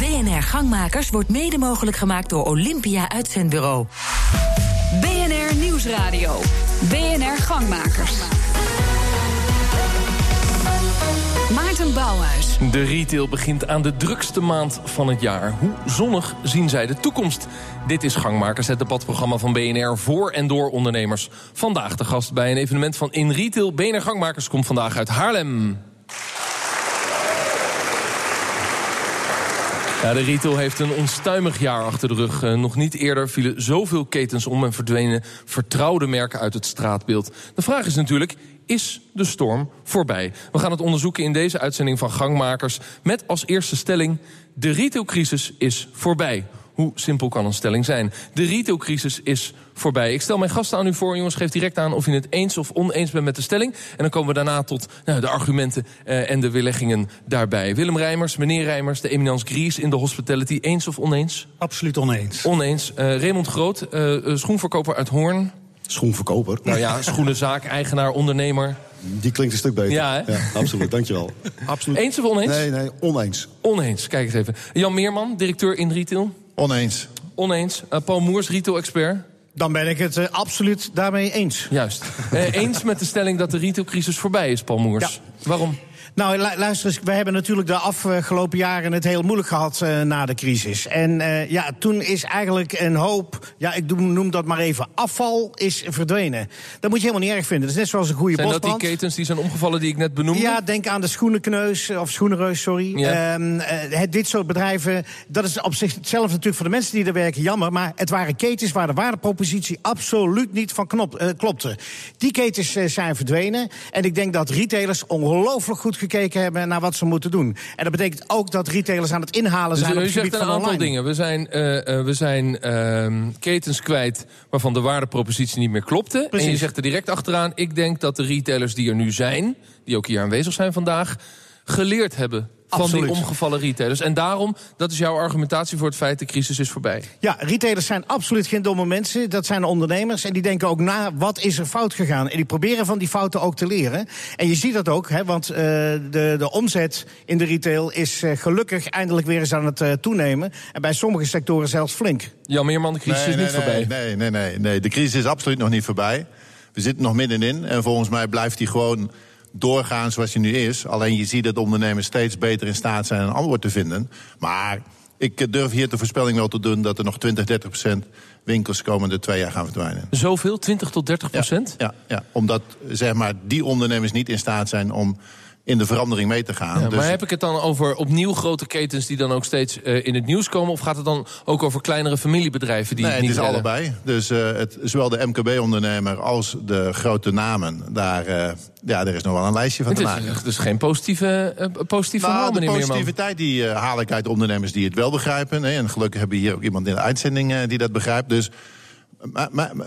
BNR Gangmakers wordt mede mogelijk gemaakt door Olympia Uitzendbureau. BNR Nieuwsradio. BNR Gangmakers. Maarten Bouwhuis. De retail begint aan de drukste maand van het jaar. Hoe zonnig zien zij de toekomst? Dit is Gangmakers, het debatprogramma van BNR voor en door ondernemers. Vandaag de gast bij een evenement van In Retail. BNR Gangmakers komt vandaag uit Haarlem. Ja, de retail heeft een onstuimig jaar achter de rug. Eh, nog niet eerder vielen zoveel ketens om en verdwenen vertrouwde merken uit het straatbeeld. De vraag is natuurlijk, is de storm voorbij? We gaan het onderzoeken in deze uitzending van Gangmakers... met als eerste stelling, de retailcrisis is voorbij. Hoe simpel kan een stelling zijn? De retailcrisis is voorbij. Ik stel mijn gasten aan u voor. Jongens, geef direct aan of je het eens of oneens bent met de stelling. En dan komen we daarna tot nou, de argumenten uh, en de weerleggingen daarbij. Willem Rijmers, meneer Rijmers, de eminence Gries in de hospitality. Eens of oneens? Absoluut oneens. Oneens. Uh, Raymond Groot, uh, schoenverkoper uit Hoorn. Schoenverkoper? Nou ja, schoenenzaak, eigenaar, ondernemer. Die klinkt een stuk beter. Ja, hè? ja absoluut, dankjewel. absoluut. Eens of oneens? Nee, nee, oneens. Oneens, kijk eens even. Jan Meerman, directeur in retail. Oneens. Oneens. Uh, Paul Moers, retail-expert. Dan ben ik het uh, absoluut daarmee eens. Juist. Uh, eens met de stelling dat de retailcrisis voorbij is, Paul Moers. Ja. Waarom? Nou, luister eens, we hebben natuurlijk de afgelopen jaren het heel moeilijk gehad uh, na de crisis. En uh, ja, toen is eigenlijk een hoop, ja, ik noem dat maar even, afval is verdwenen. Dat moet je helemaal niet erg vinden. Dat is net zoals een goede zijn bosbrand. dat die ketens die zijn omgevallen die ik net benoemde? Ja, denk aan de schoenenkneus, of schoenenreus, sorry. Ja. Um, uh, dit soort bedrijven, dat is op zichzelf natuurlijk voor de mensen die er werken jammer. Maar het waren ketens waar de waardepropositie absoluut niet van knop, klopte. Die ketens zijn verdwenen. En ik denk dat retailers ongelooflijk goed gekeken hebben naar wat ze moeten doen. En dat betekent ook dat retailers aan het inhalen zijn dus op het gebied zegt een van aantal online. dingen. We zijn, uh, uh, we zijn uh, ketens kwijt waarvan de waardepropositie niet meer klopte. Precies. En je zegt er direct achteraan... ik denk dat de retailers die er nu zijn, die ook hier aanwezig zijn vandaag... geleerd hebben van Absoluut. die omgevallen retailers. En daarom, dat is jouw argumentatie voor het feit... de crisis is voorbij. Ja, retailers zijn absoluut geen domme mensen. Dat zijn ondernemers. En die denken ook na, wat is er fout gegaan? En die proberen van die fouten ook te leren. En je ziet dat ook, hè, want uh, de, de omzet in de retail... is uh, gelukkig eindelijk weer eens aan het uh, toenemen. En bij sommige sectoren zelfs flink. Jan Meerman, de crisis nee, is niet nee, voorbij. Nee, nee, nee, nee. De crisis is absoluut nog niet voorbij. We zitten nog middenin. En volgens mij blijft die gewoon doorgaan zoals hij nu is. Alleen je ziet dat ondernemers steeds beter in staat zijn een antwoord te vinden. Maar ik durf hier de voorspelling wel te doen dat er nog 20, 30 procent winkels de komende twee jaar gaan verdwijnen. Zoveel? 20 tot 30 procent? Ja, ja, ja, omdat zeg maar, die ondernemers niet in staat zijn om in de verandering mee te gaan. Ja, dus maar heb ik het dan over opnieuw grote ketens die dan ook steeds uh, in het nieuws komen? Of gaat het dan ook over kleinere familiebedrijven die nee, het niet het is redden? allebei. Dus uh, het, zowel de MKB-ondernemer als de grote namen, daar, uh, ja, er is nog wel een lijstje van het te maken. Is geen positieve, positief nou, verhaal, de meneer Meerman. positiviteit die haal ik uit ondernemers die het wel begrijpen. Hè, en gelukkig hebben we hier ook iemand in de uitzending die dat begrijpt. Dus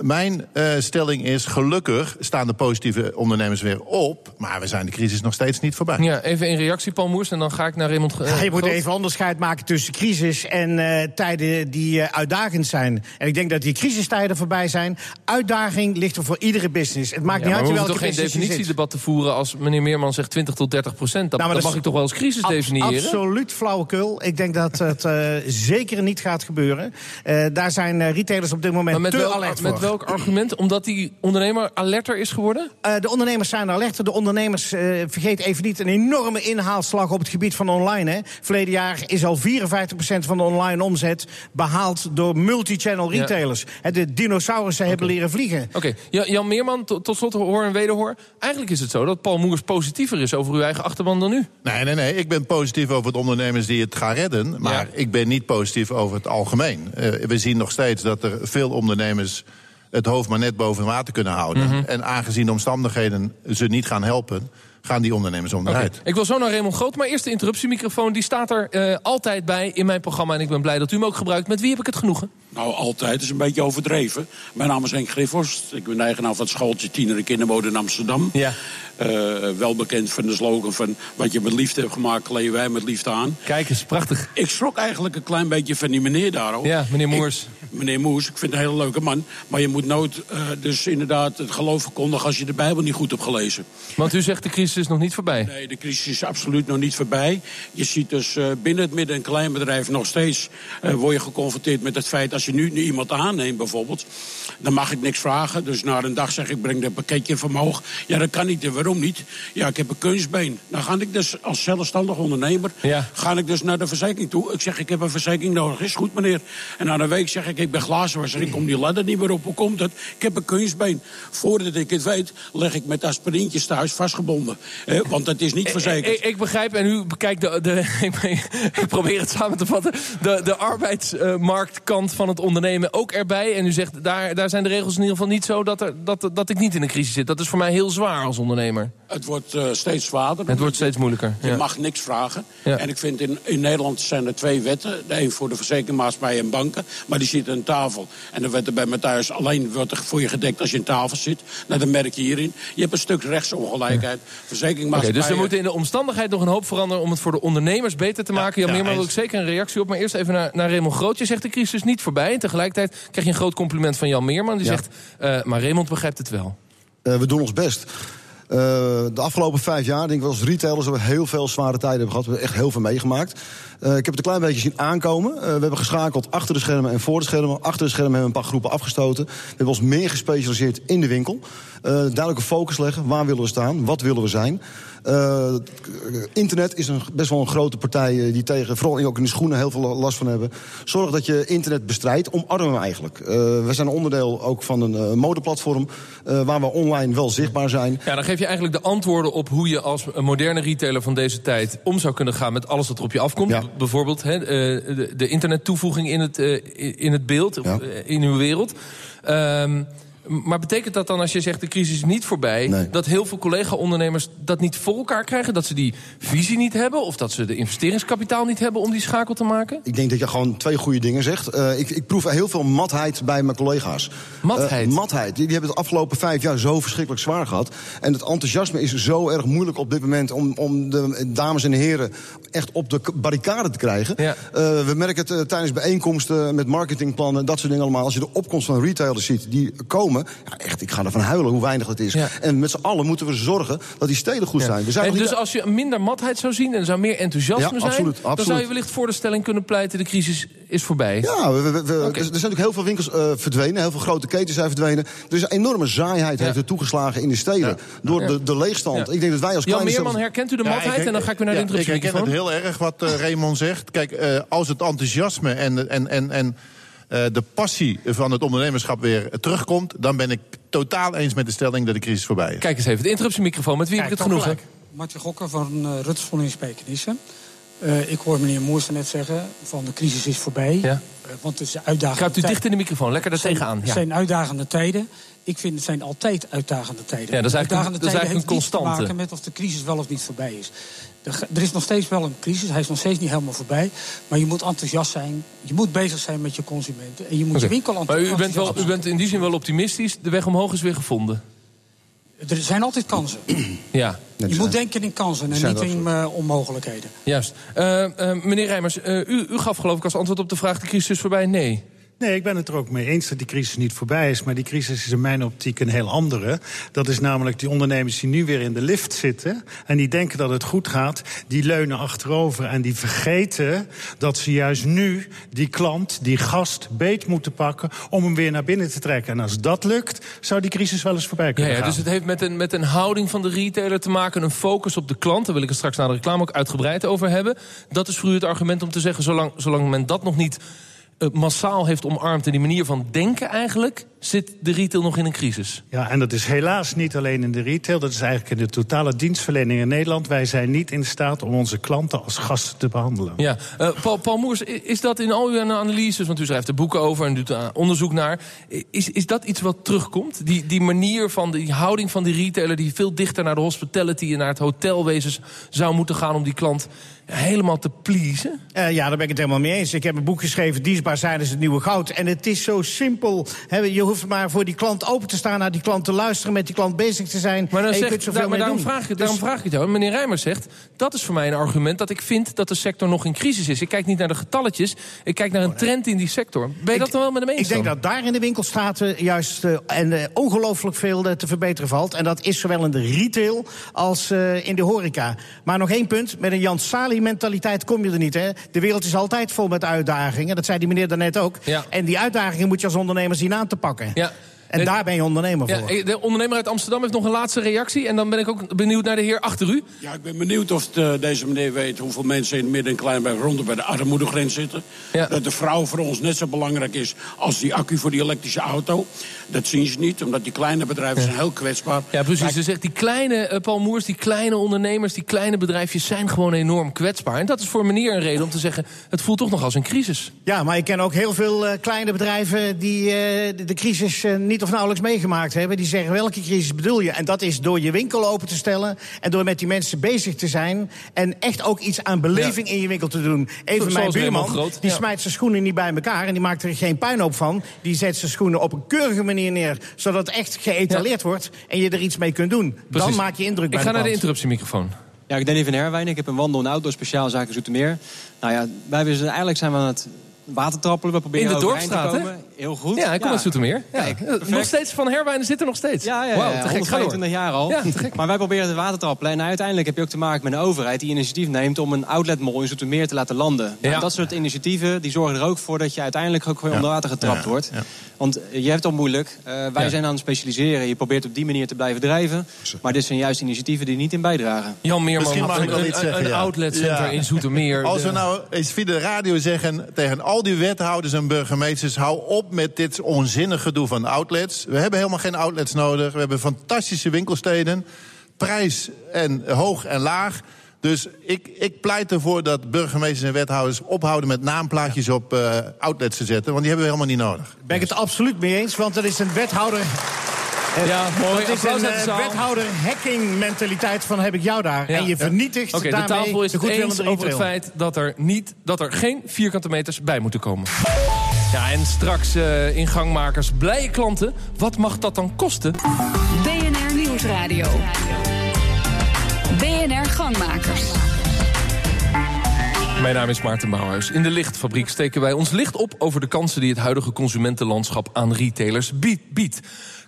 mijn uh, stelling is, gelukkig staan de positieve ondernemers weer op. Maar we zijn de crisis nog steeds niet voorbij. Ja, even in reactie, Paul Moers, en dan ga ik naar Raymond uh, ja, Je moet even onderscheid maken tussen crisis en uh, tijden die uh, uitdagend zijn. En ik denk dat die crisistijden voorbij zijn. Uitdaging ligt er voor iedere business. Het maakt ja, niet uit we welke toch geen business je definitiedebat te voeren als meneer Meerman zegt 20 tot 30 procent. Dat, nou, dat dat mag ik toch wel als crisis ab definiëren? Absoluut flauwekul. Ik denk dat het uh, zeker niet gaat gebeuren. Uh, daar zijn uh, retailers op dit moment maar met te welk, alert met welk argument? Omdat die ondernemer alerter is geworden? Uh, de ondernemers zijn alerter. De ondernemers, uh, vergeet even niet, een enorme inhaalslag op het gebied van online. Hè. Verleden jaar is al 54% van de online omzet behaald door multichannel retailers. Ja. De dinosaurussen okay. hebben leren vliegen. Oké, okay. ja, Jan Meerman, tot, tot slot hoor en wederhoor. Eigenlijk is het zo dat Paul Moers positiever is over uw eigen achterban dan u. Nee, nee, nee. Ik ben positief over de ondernemers die het gaan redden. Maar ja. ik ben niet positief over het algemeen. Uh, we zien nog steeds dat er veel ondernemers het hoofd maar net boven water kunnen houden. Mhm. Mm -hmm. En aangezien de omstandigheden ze niet gaan helpen gaan die ondernemers onderuit. Okay. Ik wil zo naar Raymond Groot, maar eerst de interruptiemicrofoon. Die staat er uh, altijd bij in mijn programma. En ik ben blij dat u hem ook gebruikt. Met wie heb ik het genoegen? Nou, altijd. Is een beetje overdreven. Mijn naam is Henk Griffhorst. Ik ben eigenaar van het schooltje Tiener en Kindermode in Amsterdam. Ja. Uh, wel bekend van de slogan van... wat je met liefde hebt gemaakt, kleden wij met liefde aan. Kijk eens, prachtig. Ik schrok eigenlijk een klein beetje van die meneer daar ook. Ja, meneer Moers. Ik, meneer Moers, ik vind een hele leuke man. Maar je moet nooit uh, dus inderdaad het geloof verkondigen... als je de Bijbel niet goed hebt gelezen. Want u zegt de crisis is nog niet voorbij. Nee, de crisis is absoluut nog niet voorbij. Je ziet dus uh, binnen het midden- en kleinbedrijf nog steeds word je geconfronteerd met het feit als je nu iemand aanneemt bijvoorbeeld, dan mag ik niks vragen. Dus na een dag zeg ik breng dat pakketje van omhoog. Ja, dat kan niet. En waarom niet? Ja, ik heb een kunstbeen. Dan ga ik dus als zelfstandig ondernemer Ja. ga ik dus naar de verzekering toe. Ik zeg ik heb een verzekering nodig. Is goed meneer. En na een week zeg ik ik ben glazenwasser. Ik kom die ladder niet meer op. Hoe komt het? Ik heb een kunstbeen. Voordat ik het weet leg ik met aspirintjes thuis vastgebonden. Eh, want het is niet verzekerd. Ik, ik begrijp, en u bekijkt de. de ik, ik probeer het samen te vatten. De, de arbeidsmarktkant van het ondernemen ook erbij. En u zegt, daar, daar zijn de regels in ieder geval niet zo dat, er, dat, dat ik niet in een crisis zit. Dat is voor mij heel zwaar als ondernemer. Het wordt uh, steeds zwaarder. Het wordt steeds moeilijker. Je ja. mag niks vragen. Ja. En ik vind in, in Nederland zijn er twee wetten. De een voor de verzekeringmaatschappij en banken. Maar die zitten aan tafel. En dan werd er bij me thuis alleen wordt er voor je gedekt als je aan tafel zit. Nou, dat merk je hierin. Je hebt een stuk rechtsongelijkheid. Verzekeringmaatschappij. dus er moet in de omstandigheid nog een hoop veranderen om het voor de ondernemers beter te maken. Jan ja, Meerman wil ik zeker een reactie op. Maar eerst even naar, naar Raymond Groot. Je zegt de crisis is niet voorbij. En tegelijkertijd krijg je een groot compliment van Jan Meerman. Die Ja. zegt, eh, maar Raymond begrijpt het wel. Eh, we doen ons best. Eh, de afgelopen vijf jaar, denk ik als retailers, hebben we heel veel zware tijden hebben gehad. We hebben echt heel veel meegemaakt. Ik heb het een klein beetje zien aankomen. We hebben geschakeld achter de schermen en voor de schermen. Achter de schermen hebben we een paar groepen afgestoten. We hebben ons meer gespecialiseerd in de winkel. Duidelijke focus leggen. Waar willen we staan? Wat willen we zijn? Eh, internet is een, best wel een grote partij eh, die tegen, vooral ook in de schoenen, heel veel last van hebben. Zorg dat je internet bestrijdt, omarmen we eigenlijk. Eh, we zijn onderdeel ook van een modeplatform eh, waar we online wel zichtbaar zijn. Ja, dan geef je eigenlijk de antwoorden op hoe je als een moderne retailer van deze tijd om zou kunnen gaan met alles wat er op je afkomt. Ja. Bijvoorbeeld hè, eh, de, de internettoevoeging in het, in het beeld, Ja. in uw wereld. Ehm, maar betekent dat dan als je zegt de crisis is niet voorbij... Nee. dat heel veel collega-ondernemers dat niet voor elkaar krijgen? Dat ze die visie niet hebben? Of dat ze de investeringskapitaal niet hebben om die schakel te maken? Ik denk dat je gewoon twee goede dingen zegt. Eh, ik, ik proef heel veel matheid bij mijn collega's. Matheid? Eh, matheid. Die, die hebben het afgelopen vijf jaar zo verschrikkelijk zwaar gehad. En het enthousiasme is zo erg moeilijk op dit moment... om, om de dames en heren echt op de barricade te krijgen. Ja. Eh, we merken het tijdens bijeenkomsten met marketingplannen... dat soort dingen allemaal. Als je de opkomst van retailers ziet die komen... Ja, echt, ik ga ervan huilen hoe weinig dat is. Ja. En met z'n allen moeten we zorgen dat die steden goed zijn. We zijn En dus als je minder matheid zou zien en er zou meer enthousiasme Ja, zijn... absoluut, dan zou je wellicht voor de stelling kunnen pleiten... de crisis is voorbij. Ja, we, we- we- Oké. er zijn natuurlijk heel veel winkels eh, verdwenen. Heel veel grote ketens zijn verdwenen. Er is een enorme saaiheid Ja. heeft er toegeslagen in de steden. Door Ja. de, de leegstand. Ja. Ik denk dat wij als Jan kleine... Meerman, zelfs- herkent u de matheid? en dan ga ik weer naar de ja, Ik herken het heel erg wat eh, Raymond zegt. Kijk, eh, als het enthousiasme en, en, en, en de passie van het ondernemerschap weer terugkomt... dan ben ik totaal eens met de stelling dat de crisis voorbij is. Kijk eens even, de interruptiemicrofoon. Met wie heb ik het genoegen? Martje Gokker van uh, Rutsvol in Spijkenissen. Uh, ik hoor meneer Moers net zeggen van de crisis is voorbij. Ja. Uh, want het is uitdagende Kruipt u dicht in de microfoon, lekker daar tegenaan. Het Ja. zijn uitdagende tijden. Ik vind het zijn altijd uitdagende tijden. Ja, dat is eigenlijk een- uitdagende dat is tijden een heeft niets te constante. maken met of de crisis wel of niet voorbij is. Er, is nog steeds wel een crisis, hij is nog steeds niet helemaal voorbij. Maar je moet enthousiast zijn, je moet bezig zijn met je consumenten. En je moet Oké. je winkel Maar enthousiast u bent, wel, u bent in die zin wel optimistisch. De weg omhoog is weer gevonden. Er zijn altijd kansen. Ja, Je moet denken in kansen en niet in uh, onmogelijkheden. juist. Eh, eh, meneer Rijmers, eh, u, u gaf geloof ik als antwoord op de vraag... de crisis is voorbij? Nee. Nee, ik ben het er ook mee eens dat die crisis niet voorbij is. Maar die crisis is in mijn optiek een heel andere. Dat is namelijk die ondernemers die nu weer in de lift zitten. En die denken dat het goed gaat. Die leunen achterover en die vergeten dat ze juist nu die klant, die gast, beet moeten pakken. om hem weer naar binnen te trekken. En als dat lukt, zou die crisis wel eens voorbij Ja, kunnen ja, gaan. dus het heeft met een, met een houding van de retailer te maken... een focus op de klant. Daar wil ik het straks na de reclame ook uitgebreid over hebben. Dat is voor u het argument om te zeggen... zolang, zolang men dat nog niet massaal heeft omarmd... en die manier van denken eigenlijk... zit de retail nog in een crisis. Ja, en dat is helaas niet alleen in de retail. Dat is eigenlijk in de totale dienstverlening in Nederland. Wij zijn niet in staat om onze klanten als gasten te behandelen. Ja, eh, Paul, Paul Moers, is dat in al uw analyses, want u schrijft er boeken over en doet er onderzoek naar, is, is dat iets wat terugkomt? Die, die manier van, die houding van die retailer die veel dichter naar de hospitality en naar het hotelwezen zou moeten gaan om die klant helemaal te pleasen? Eh, ja, daar ben ik het helemaal mee eens. Ik heb een boek geschreven, Dienstbaar zijn is het nieuwe goud. En het is zo simpel. Hè, je, hoeft maar voor die klant open te staan... naar die klant te luisteren, met die klant bezig te zijn. Maar, dan zegt, zoveel daar- maar mee daarom, doen. vraag ik, Dus- daarom vraag ik het jou. Meneer Rijmers zegt, dat is voor mij een argument... dat ik vind dat de sector nog in crisis is. Ik kijk niet naar de getalletjes, ik kijk naar een trend in die sector. Ben je dat dan wel met hem eens Ik denk dan? dat daar in de winkelstraten juist eh, en, eh, ongelooflijk veel eh, te verbeteren valt. En dat is zowel in de retail als in de horeca. Maar nog één punt, met een Jan Sali-mentaliteit kom je er niet. Hè? De wereld is altijd vol met uitdagingen, dat zei die meneer daarnet ook. Ja. En die uitdagingen moet je als ondernemer zien aan te pakken. Ja. En daar ben je ondernemer Ja, voor. eh, de ondernemer uit Amsterdam heeft nog een laatste reactie. En dan ben ik ook benieuwd naar de heer achter u. Ja, ik ben benieuwd of de- deze meneer weet hoeveel mensen in het midden- en kleinbij rond bij de armoedegrens zitten. Ja. Dat de vrouw voor ons net zo belangrijk is als die accu voor die elektrische auto. Dat zien ze niet, omdat die kleine bedrijven zijn heel kwetsbaar. Ja, precies. Ze zegt, die kleine eh, Paul Moers, die kleine ondernemers... die kleine bedrijfjes zijn gewoon enorm kwetsbaar. En dat is voor meneer een reden om te zeggen... het voelt toch nog als een crisis. Ja, maar ik ken ook heel veel eh, kleine bedrijven die eh, de, de crisis eh, niet of nauwelijks meegemaakt hebben. Die zeggen welke crisis bedoel je? En dat is door je winkel open te stellen en door met die mensen bezig te zijn. En echt ook iets aan beleving in je winkel te doen. Even mijn buurman, Groot, die ja. smijt zijn schoenen niet bij elkaar en die maakt er geen puinhoop van. Die zet zijn schoenen op een keurige manier neer, zodat het echt geëtaleerd wordt en je er iets mee kunt doen. Dan maak je indruk Ik bij ga de naar de interruptiemicrofoon. Ja, ik ben Danny van Herwijn. Ik heb een wandel- en outdoor speciaalzaak in Zoetermeer. Nou ja, wij willen, eigenlijk zijn we aan het watertrappelen. We proberen In de te Dorpstraat, hè? komen. Heel goed. Ja, ik kom uit Zoetermeer. Ja. Kijk, Eh, nog steeds van Herwijnen zit er nog steeds. Ja, ja, door. 125 jaar al. Maar wij proberen het water te trappelen. En uiteindelijk heb je ook te maken met een overheid die initiatief neemt... om een outletmall in Zoetermeer te laten landen. Nou, dat soort initiatieven die zorgen er ook voor... dat je uiteindelijk ook gewoon Ja. onder water getrapt Ja, wordt. ja. Want eh, je hebt het al moeilijk. Eh, wij Ja. zijn aan het specialiseren. Je probeert op die manier te blijven drijven. Maar dit zijn juist initiatieven die niet in bijdragen. Jan Meerman, Misschien mag een, ik wel een, iets zeggen, een ja. outletcenter Ja. in Zoetermeer. Als we nou eens via de radio zeggen tegen al die wethouders en burgemeesters... hou op met dit onzinnig gedoe van outlets. We hebben helemaal geen outlets nodig. We hebben fantastische winkelsteden. Prijs en hoog en laag. Dus ik, ik pleit ervoor dat burgemeesters en wethouders ophouden... met naamplaatjes op eh, outlets te zetten. Want die hebben we helemaal niet nodig. Ben ik het absoluut mee eens, want dat is een wethouder. Eh, Ja, mooi. Dat is een de eh, zaal. wethouder hacking mentaliteit van heb ik jou daar. Ja. En je vernietigt Oké, de daarmee tafel is de het eens goedwillende over het feit dat er, niet, dat er geen vierkante meters bij moeten komen. Ja, en straks eh in gangmakers blije klanten. Wat mag dat dan kosten? BNR Nieuwsradio. BNR Gangmakers. Mijn naam is Maarten Bouwhuis. In de lichtfabriek steken wij ons licht op over de kansen die het huidige consumentenlandschap aan retailers biedt- biedt.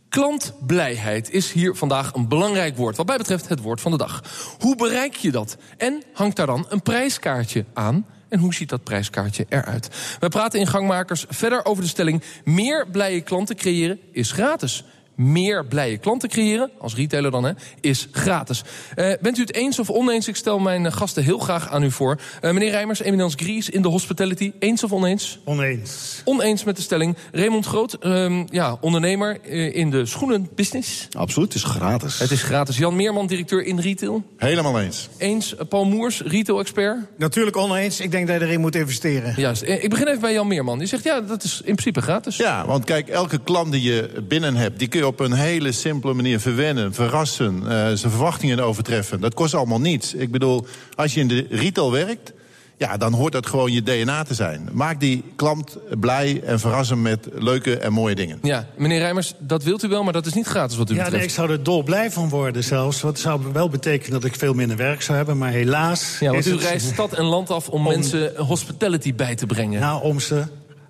Klantblijheid is hier vandaag een belangrijk woord. Wat mij betreft het woord van de dag. Hoe bereik je dat? En hangt daar dan een prijskaartje aan? En hoe ziet dat prijskaartje eruit? We praten in Gangmakers verder over de stelling... meer blije klanten creëren is gratis. Meer blije klanten creëren, als retailer dan, hè, is gratis. Eh, bent u het eens of oneens? Ik stel mijn eh, gasten heel graag aan u voor. Eh, meneer Rijmers, Eminence Gries in de hospitality. Eens of oneens? Oneens. Oneens met de stelling. Raymond Groot, ehm, ja, ondernemer in de schoenenbusiness. Absoluut, het is gratis. Het is gratis. Jan Meerman, directeur in retail. Helemaal eens. Eens. Paul Moers, retail-expert. Natuurlijk oneens. Ik denk dat je erin moet investeren. Juist. Ik begin even bij Jan Meerman. Die zegt, ja, dat is in principe gratis. Ja, want kijk, elke klant die je binnen hebt... die kun je op een hele simpele manier verwennen, verrassen... eh, zijn verwachtingen overtreffen. Dat kost allemaal niets. Ik bedoel, als je in de retail werkt... ja, dan hoort dat gewoon je DNA te zijn. Maak die klant blij en verras hem met leuke en mooie dingen. Ja, meneer Rijmers, dat wilt u wel, maar dat is niet gratis wat u Ja, nee, ik betreft. zou er dolblij van worden zelfs. Wat zou wel betekenen dat ik veel minder werk zou hebben. Maar helaas Ja, want u het- reist stad en land af om, mensen hospitality bij te brengen. Nou, om ze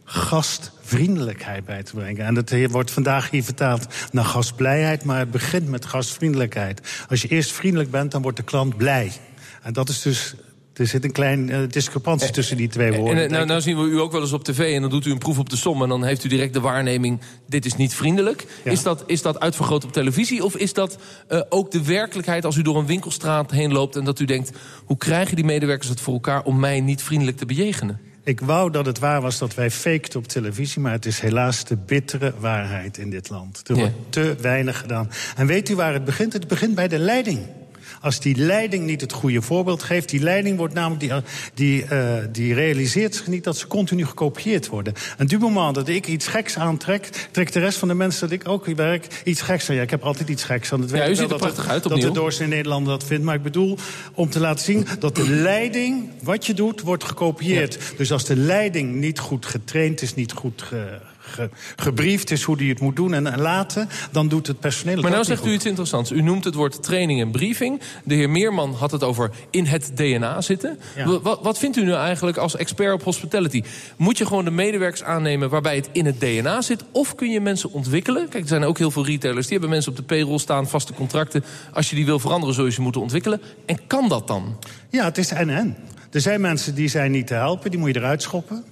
gastvriendelijkheid bij te brengen. En dat wordt vandaag hier vertaald naar gastblijheid... maar het begint met gastvriendelijkheid. Als je eerst vriendelijk bent, dan wordt de klant blij. En dat is dus... Er zit een klein eh, discrepantie tussen die twee woorden. En, eh, nou, nou zien we u ook wel eens op tv en dan doet u een proef op de som... en dan heeft u direct de waarneming, dit is niet vriendelijk. Ja. Is, dat, is dat uitvergroot op televisie of is dat eh, ook de werkelijkheid... als u door een winkelstraat heen loopt en dat u denkt... hoe krijgen die medewerkers het voor elkaar om mij niet vriendelijk te bejegenen? Ik wou dat het waar was dat wij faked op televisie... maar het is helaas de bittere waarheid in dit land. Er Ja. wordt te weinig gedaan. En weet u waar het begint? Het begint bij de leiding. Als die leiding niet het goede voorbeeld geeft... die leiding wordt namelijk die, die, eh, die realiseert zich niet dat ze continu gekopieerd worden. En du moment dat ik iets geks aantrek... trekt de rest van de mensen dat ik ook werk iets geks aan. Ja, ik heb altijd iets geks aan. Dat weet Ja, u ik wel ziet er dat prachtig het- uit Dat opnieuw. de doorsnee Nederlander dat vindt. Maar ik bedoel om te laten zien dat de leiding... wat je doet, wordt gekopieerd. Dus als de leiding niet goed getraind is, niet goed ge- ge- gebriefd is hoe hij het moet doen en, en laten, dan doet het personeel het Maar nou zegt u iets interessants. U noemt het woord training en briefing. De heer Meerman had het over in het DNA zitten. Ja. Wat, wat vindt u nu eigenlijk als expert op hospitality? Moet je gewoon de medewerkers aannemen waarbij het in het DNA zit? Of kun je mensen ontwikkelen? Kijk, er zijn ook heel veel retailers die hebben mensen op de payroll staan, vaste contracten. Als je die wil veranderen, zul je ze moeten ontwikkelen. En kan dat dan? Ja, het is en-en. Er zijn mensen die zijn niet te helpen, die moet je eruit schoppen.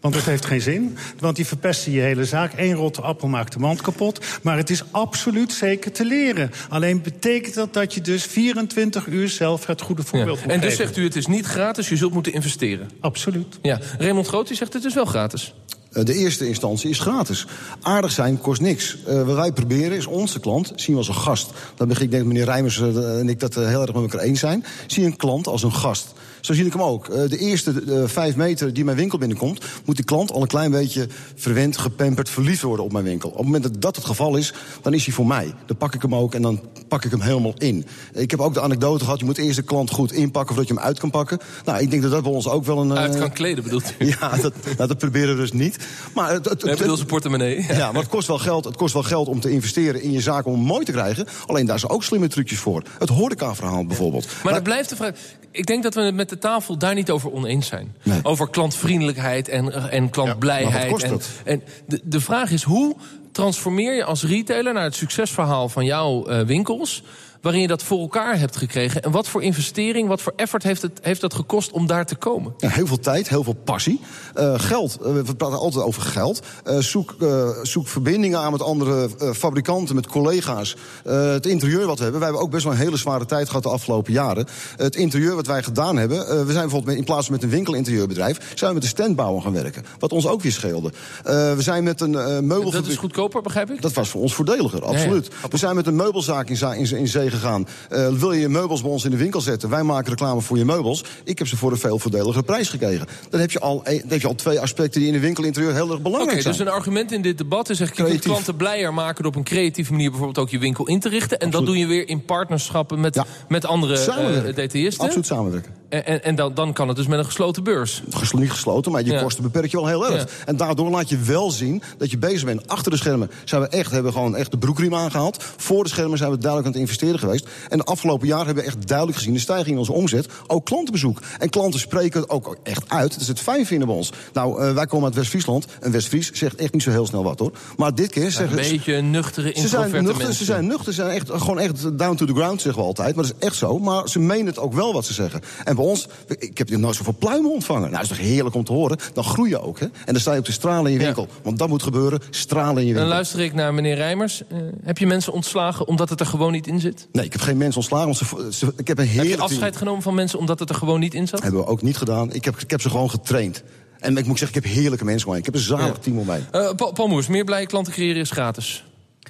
Want dat heeft geen zin. Want die verpesten je hele zaak. Eén rotte appel maakt de mand kapot. Maar het is absoluut zeker te leren. Alleen betekent dat dat je dus 24 uur zelf het goede Ja. voorbeeld moet En dus geven. zegt u het is niet gratis, je zult moeten investeren. Absoluut. Ja. Raymond Groot die zegt het is wel gratis. Eh, De eerste instantie is gratis. Aardig zijn kost niks. Eh, wat wij proberen is onze klant zien we als een gast. Dan begin ik denk dat meneer Rijmers eh, en ik dat heel erg met elkaar eens zijn. Zie een klant als een gast. Zo zie ik hem ook. Eh, De eerste eh, vijf meter die mijn winkel binnenkomt... moet die klant al een klein beetje verwend, gepamperd, verliefd worden op mijn winkel. Op het moment dat dat het geval is, dan is hij voor mij. Dan pak ik hem ook en dan pak ik hem helemaal in. Ik heb ook de anekdote gehad, je moet eerst de klant goed inpakken... voordat je hem uit kan pakken. Nou, ik denk dat dat bij ons ook wel een... eh, Uit kan kleden bedoelt u? Ja, dat, nou, dat proberen we dus niet. Maar het, het, We hebben zijn portemonnee. ja, maar het kost wel geld. Het kost wel geld om te investeren in je zaak om hem mooi te krijgen. Alleen daar zijn ook slimme trucjes voor. Het horeca-verhaal bijvoorbeeld. Maar dat blijft de vraag. Ik denk dat we het met de tafel daar niet over oneens zijn. Nee. Over klantvriendelijkheid en, en klantblijheid. en, en de, de vraag is hoe transformeer je als retailer naar het succesverhaal van jouw eh, winkels. Waarin je dat voor elkaar hebt gekregen. En wat voor investering, wat voor effort heeft, het, heeft dat gekost om daar te komen? Ja, heel veel tijd, heel veel passie. Eh, geld, eh, we praten altijd over geld. Eh, zoek, zoek verbindingen aan met andere fabrikanten, met collega's. Het interieur wat we hebben. Wij hebben ook best wel een hele zware tijd gehad de afgelopen jaren. het interieur wat wij gedaan hebben. we zijn bijvoorbeeld met, in plaats van met een winkelinterieurbedrijf... zijn we met een standbouwer gaan werken. Wat ons ook weer scheelde. We zijn met een meubelfabriek... Dat is goedkoper, begrijp ik? Dat was voor ons voordeliger, absoluut. We zijn met een meubelzaak in, in, in zee gegaan. Eh, wil je je meubels bij ons in de winkel zetten? Wij maken reclame voor je meubels. Ik heb ze voor een veel voordeligere prijs gekregen. Dan heb je al, dan heb je al twee aspecten die in een winkelinterieur heel erg belangrijk zijn. dus een argument in dit debat is eigenlijk... je kunt klanten blijer maken door op een creatieve manier... bijvoorbeeld ook je winkel in te richten. En dat doe je weer in partnerschappen met, Ja. met andere detailisten. Absoluut samenwerken. En, en, en dan, dan kan het dus met een gesloten beurs. Ges- niet gesloten, maar je Ja. kosten beperk je wel heel erg. Ja. En daardoor laat je wel zien dat je bezig bent. Achter de schermen zijn we echt, hebben we gewoon echt de broekriem aangehaald. Voor de schermen zijn we duidelijk aan het investeren geweest. En de afgelopen jaar hebben we echt duidelijk gezien de stijging in onze omzet. Ook klantenbezoek. En klanten spreken het ook echt uit. Dat is het fijn vinden bij ons. Nou, eh, wij komen uit West-Friesland. En West-Fries zegt echt niet zo heel snel wat hoor. Maar dit keer Een zeggen beetje een nuchtere, ze zijn nuchter, mensen. ze zijn nuchter, ze zijn echt, gewoon echt down to the ground, zeggen we altijd. Maar dat is echt zo. Maar ze menen het ook wel wat ze zeggen. En bij ons, ik heb hier nooit zoveel pluimen ontvangen. Nou, dat is toch heerlijk om te horen. Dan groei je ook, hè. En dan sta je op te stralen in je Ja. winkel. Want dat moet gebeuren, stralen in je Dan winkel. luister ik naar meneer Rijmers. Eh, heb je mensen ontslagen omdat het er gewoon niet in zit? Nee, ik heb geen mensen ontslagen. Want ze, ze- ik heb een Heb heerlijk je afscheid genomen van mensen omdat het er gewoon niet in zat? Hebben we ook niet gedaan. Ik heb, ik heb ze gewoon getraind. En ik moet zeggen, ik heb heerlijke mensen om mij. Ik heb een zalig Ja. team om mij. Pa- Paul Moers, meer blije klanten creëren is gratis.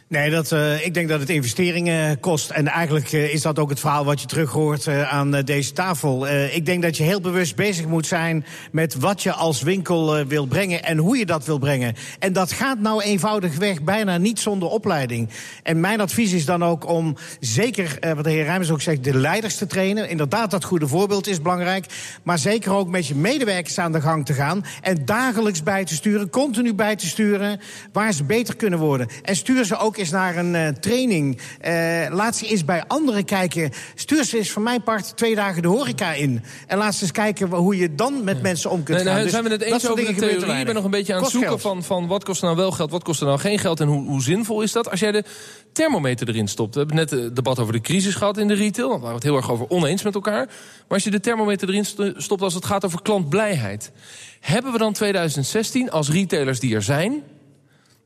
Nee, dat, eh, ik denk dat het investeringen kost. En eigenlijk eh, is dat ook het verhaal wat je terug hoort eh, aan deze tafel. Ik denk dat je heel bewust bezig moet zijn met wat je als winkel wil brengen en hoe je dat wil brengen. En dat gaat nou eenvoudigweg bijna niet zonder opleiding. En mijn advies is dan ook om zeker, wat de heer Rijmers ook zegt, de leiders te trainen. Inderdaad, dat goede voorbeeld is belangrijk. Maar zeker ook met je medewerkers aan de gang te gaan. En dagelijks bij te sturen, continu bij te sturen, waar ze beter kunnen worden. En stuur ze ook eens naar een eh, training. Eh, laat ze eens bij anderen kijken. Stuur ze eens van mijn part twee dagen de horeca in. En laat ze eens kijken hoe je dan met mensen om kunt Nee, gaan. nou, Dus zijn we het eens over de theorie? Ik ben nog een beetje aan het zoeken geld. van, van wat kost er nou wel geld, wat kost er nou geen geld en hoe, hoe zinvol is dat? Als jij de thermometer erin stopt. We hebben net het debat over de crisis gehad in de retail. Daar waren we het heel erg over oneens met elkaar. Maar als je de thermometer erin st- stopt als het gaat over klantblijheid. Hebben we dan 2016 als retailers die er zijn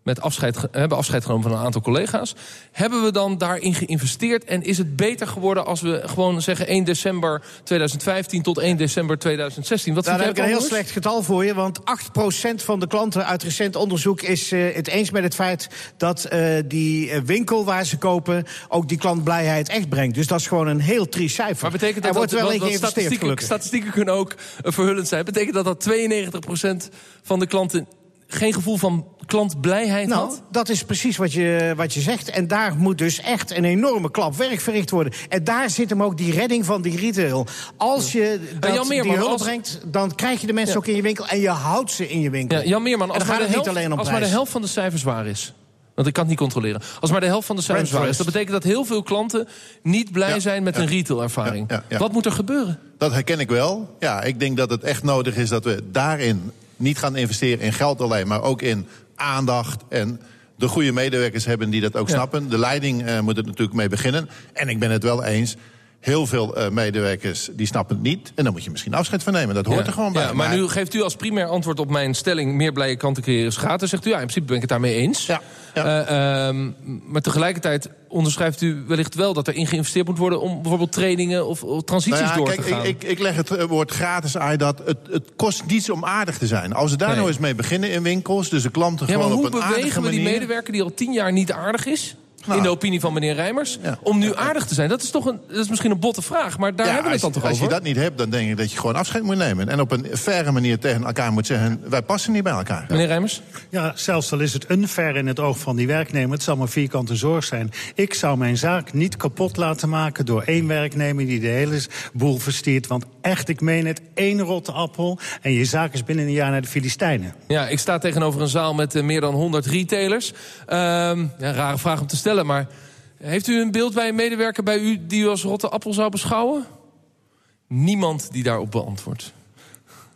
met afscheid, hebben afscheid genomen van een aantal collega's. Hebben we dan daarin geïnvesteerd? En is het beter geworden als we gewoon zeggen 1 december 2015 tot 1 december 2016? Wat Nou, heb ik een heel slecht getal voor je. Want 8% van de klanten uit recent onderzoek is eh, het eens met het feit dat eh, die eh, winkel waar ze kopen ook die klantblijheid echt brengt. Dus dat is gewoon een heel triest cijfer. Maar betekent dat er wordt dat, wel in want geïnvesteerd, statistieken, statistieken kunnen ook verhullend zijn. Betekent dat dat 92% van de klanten geen gevoel van klantblijheid Nou, had? dat is precies wat je, wat je zegt. En daar moet dus echt een enorme klap werk verricht worden. En daar zit hem ook die redding van die retail. Als je dat, Jan Meerman, die hulp als- brengt, dan krijg je de mensen Ja. ook in je winkel... en je houdt ze in je winkel. Ja, Jan Meerman, als, maar de, het helft, niet alleen om als maar de helft van de cijfers waar is... Want ik kan het niet controleren. Als maar de helft van de cijfers waar is... dat betekent dat heel veel klanten niet blij Ja, zijn met ja. een retail-ervaring. Ja, ja, ja. Wat moet er gebeuren? Dat herken ik wel. Ja, ik denk dat het echt nodig is dat we daarin niet gaan investeren in geld alleen, maar ook in aandacht en de goede medewerkers hebben die dat ook Ja. snappen. De leiding eh, moet er natuurlijk mee beginnen. En ik ben het wel eens. Heel veel eh, medewerkers die snappen het niet. En dan moet je misschien afscheid van nemen. Dat hoort Ja. er gewoon bij. Ja, maar nu geeft u als primair antwoord op mijn stelling... meer blije klanten creëren is gratis. Zegt u, ja, in principe ben ik het daarmee eens. Ja, ja. Eh, ehm, maar tegelijkertijd onderschrijft u wellicht wel... dat er in geïnvesteerd moet worden om bijvoorbeeld trainingen... of, of transities Nou door kijk, te gaan. Ik, ik, ik leg het eh, woord gratis uit dat het, het kost niets om aardig te zijn. Als we daar Nee. nou eens mee beginnen in winkels, dus de klanten gewoon hoe op een aardige bewegen we die manier... medewerker die al tien jaar niet aardig is... Nou. in de opinie van meneer Rijmers, Ja. om nu aardig te zijn? Dat is toch een, dat is misschien een botte vraag, maar daar Ja, hebben we het dan als, toch als over? je dat niet hebt, dan denk ik dat je gewoon afscheid moet nemen. En op een faire manier tegen elkaar moet zeggen... wij passen niet bij elkaar. Meneer Rijmers? Ja, zelfs al is het unfair in het oog van die werknemer. Het zal maar vierkante zorg zijn. Ik zou mijn zaak niet kapot laten maken door één werknemer die de hele boel verstiert. Want echt, ik meen het, één rotte appel. En je zaak is binnen een jaar naar de Filistijnen. Ja, ik sta tegenover een zaal met eh, meer dan 100 retailers. Ehm, ja, rare vraag om te stellen, maar... heeft u een beeld bij een medewerker bij u die u als rotte appel zou beschouwen? Niemand die daarop beantwoordt.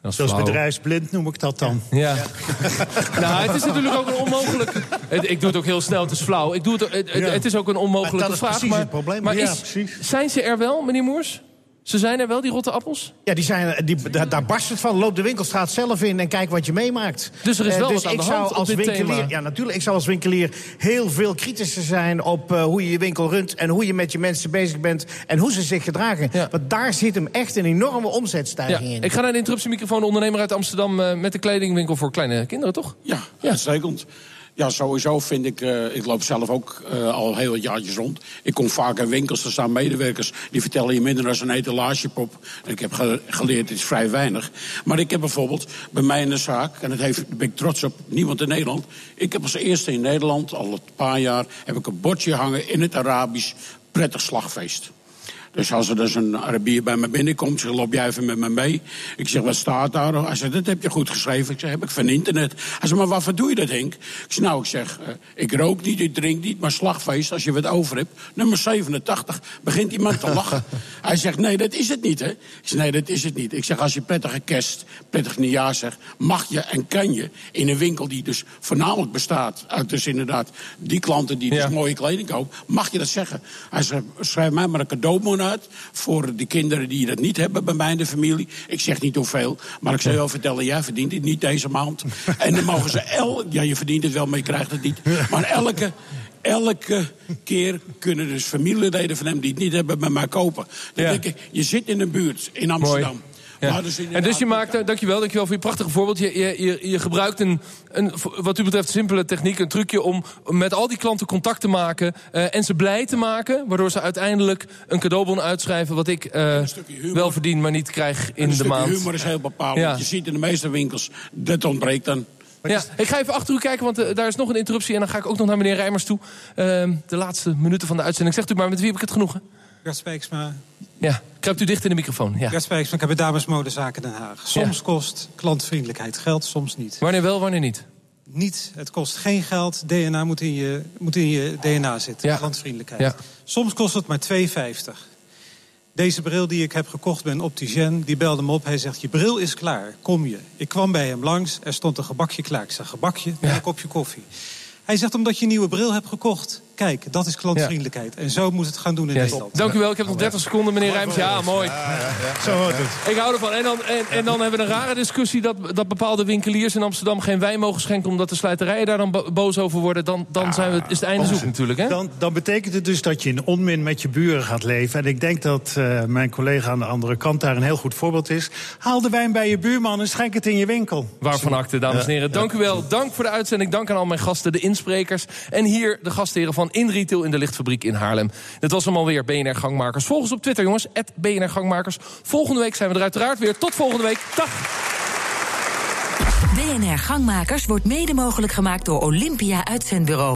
Zoals flauw. bedrijfsblind noem ik dat dan. Ja. nou, het is natuurlijk ook een onmogelijk... Het- ik doe het ook heel snel, het is flauw. Ik doe het, het, het- Ja. het is ook een onmogelijke Maar dat is vraag. precies maar, het probleem. Maar Ja, is, precies. zijn ze er wel, meneer Moers? Ze zijn er wel, die rotte appels? Ja, die zijn, die, daar, daar barst het van. Loop de winkelstraat zelf in en kijk wat je meemaakt. Dus er is Eh, wel dus wat aan ik de zou hand op als dit winkelier, thema. Ja, natuurlijk. Ik zou als winkelier heel veel kritischer zijn op eh, hoe je je winkel runt... en hoe je met je mensen bezig bent en hoe ze zich gedragen. Ja. Want daar zit hem echt een enorme omzetstijging in. Ik ga naar de interruptiemicrofoon. De ondernemer uit Amsterdam eh, met de kledingwinkel voor kleine kinderen, toch? Ja, uitstekend. Ja, sowieso vind ik, eh, ik loop zelf ook eh, al heel wat jaartjes rond. Ik kom vaak in winkels, er staan medewerkers... die vertellen je minder dan een etalagepop. En ik heb ge- geleerd, het is vrij weinig. Maar ik heb bijvoorbeeld bij mij in de zaak... en dat heeft, daar ben ik trots op, niemand in Nederland... ik heb als eerste in Nederland, al een paar jaar... heb ik een bordje hangen in het Arabisch prettig slagfeest. Dus als er dus een Arabier bij me binnenkomt, zeg, loop jij even met me mee. Ik zeg, wat staat daar? Hij zegt, dat heb je goed geschreven. Ik zeg, heb ik van internet. Hij zegt, maar waarvoor doe je dat, Henk? Ik zeg, nou, ik zeg, eh, ik rook niet, ik drink niet, maar slagfeest, als je wat over hebt. Nummer 87, begint iemand te lachen. Hij zegt, nee, dat is het niet, hè? Ik zeg, nee, dat is het niet. Ik zeg, als je prettige kerst, prettig nieuwjaar zegt... mag je en kan je in een winkel die dus voornamelijk bestaat... uit dus inderdaad die klanten die dus Ja. mooie kleding kopen... mag je dat zeggen. Hij zegt, schrijf mij maar een cadeaubon uit... voor de kinderen die dat niet hebben bij mij in de familie. Ik zeg niet hoeveel, maar ik zal je wel vertellen... jij verdient het niet deze maand. En dan mogen ze... El, ja, je verdient het wel, maar je krijgt het niet. Maar elke... Elke keer kunnen dus familieleden van hem die het niet hebben bij mij kopen. Dan Ja. denk ik, je zit in een buurt in Amsterdam. Maar dus en dus je maakt, eh, dankjewel, dankjewel voor je prachtige voorbeeld. Je, je, je, je gebruikt een, een, wat u betreft, simpele techniek, een trucje om met al die klanten contact te maken eh, en ze blij te maken, waardoor ze uiteindelijk een cadeaubon uitschrijven wat ik eh, wel verdien, maar niet krijg in een de stukje maand. humor is heel bepalend. Ja. Je ziet in de meeste winkels, dat ontbreekt dan. Ja, ik ga even achter u kijken, want daar is nog een interruptie... en dan ga ik ook nog naar meneer Rijmers toe. Ehm, de laatste minuten van de uitzending. Zegt u maar, met wie heb ik het genoegen? Gert Spijksma. Ja, kruipt u dicht in de microfoon. Ja. Gert Spijksma, ik heb bij Dames Modezaken Den Haag. Soms kost klantvriendelijkheid geld, soms niet. Wanneer wel, wanneer niet? Niet, het kost geen geld. DNA moet in je, moet in je DNA zitten, Ja. klantvriendelijkheid. Ja. Soms kost het maar 2,50. Deze bril die ik heb gekocht bij een opticien, die belde me op. Hij zegt, je bril is klaar, kom je. Ik kwam bij hem langs, er stond een gebakje klaar. Ik zeg, gebakje en een kopje koffie. Hij zegt, omdat je een nieuwe bril hebt gekocht. Kijk, dat is klantvriendelijkheid. En zo moet het gaan doen in Ja, Nederland. Dank u wel, ik heb nog 30 seconden, meneer Rijms. Ja, mooi. Zo hoort het. Ik hou ervan. En dan, en, en dan hebben we een rare discussie dat, dat bepaalde winkeliers in Amsterdam geen wijn mogen schenken omdat de slijterijen daar dan bo- boos over worden. Dan, dan zijn we, is het einde zoek natuurlijk. Hè? Dan, dan betekent het dus dat je in onmin met je buren gaat leven. En ik denk dat eh, mijn collega aan de andere kant daar een heel goed voorbeeld is. Haal de wijn bij je buurman en schenk het in je winkel. Waarvan acte, dames en heren. Dank u wel. Dank voor de uitzending. Dank aan al mijn gasten, de insprekers. En hier de gastheren van In Retail in de Lichtfabriek in Haarlem. Dit was hem alweer, BNR Gangmakers. Volg ons op Twitter, jongens. BNR Gangmakers. Volgende week zijn we er uiteraard weer. Tot volgende week. Dag. BNR Gangmakers wordt mede mogelijk gemaakt door Olympia Uitzendbureau.